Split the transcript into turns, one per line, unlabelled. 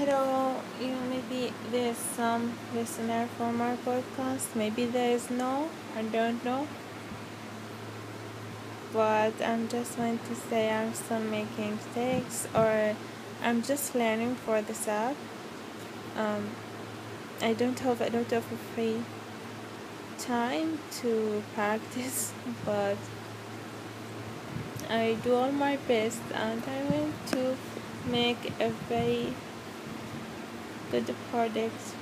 hello you know maybe there's some listener for my podcast. Maybe there is no. I don't know. But i'm just going to say i'm still making mistakes or i'm just learning for this app um, i don't have a lot of free time to practice but I do all my best and I want to make a very good product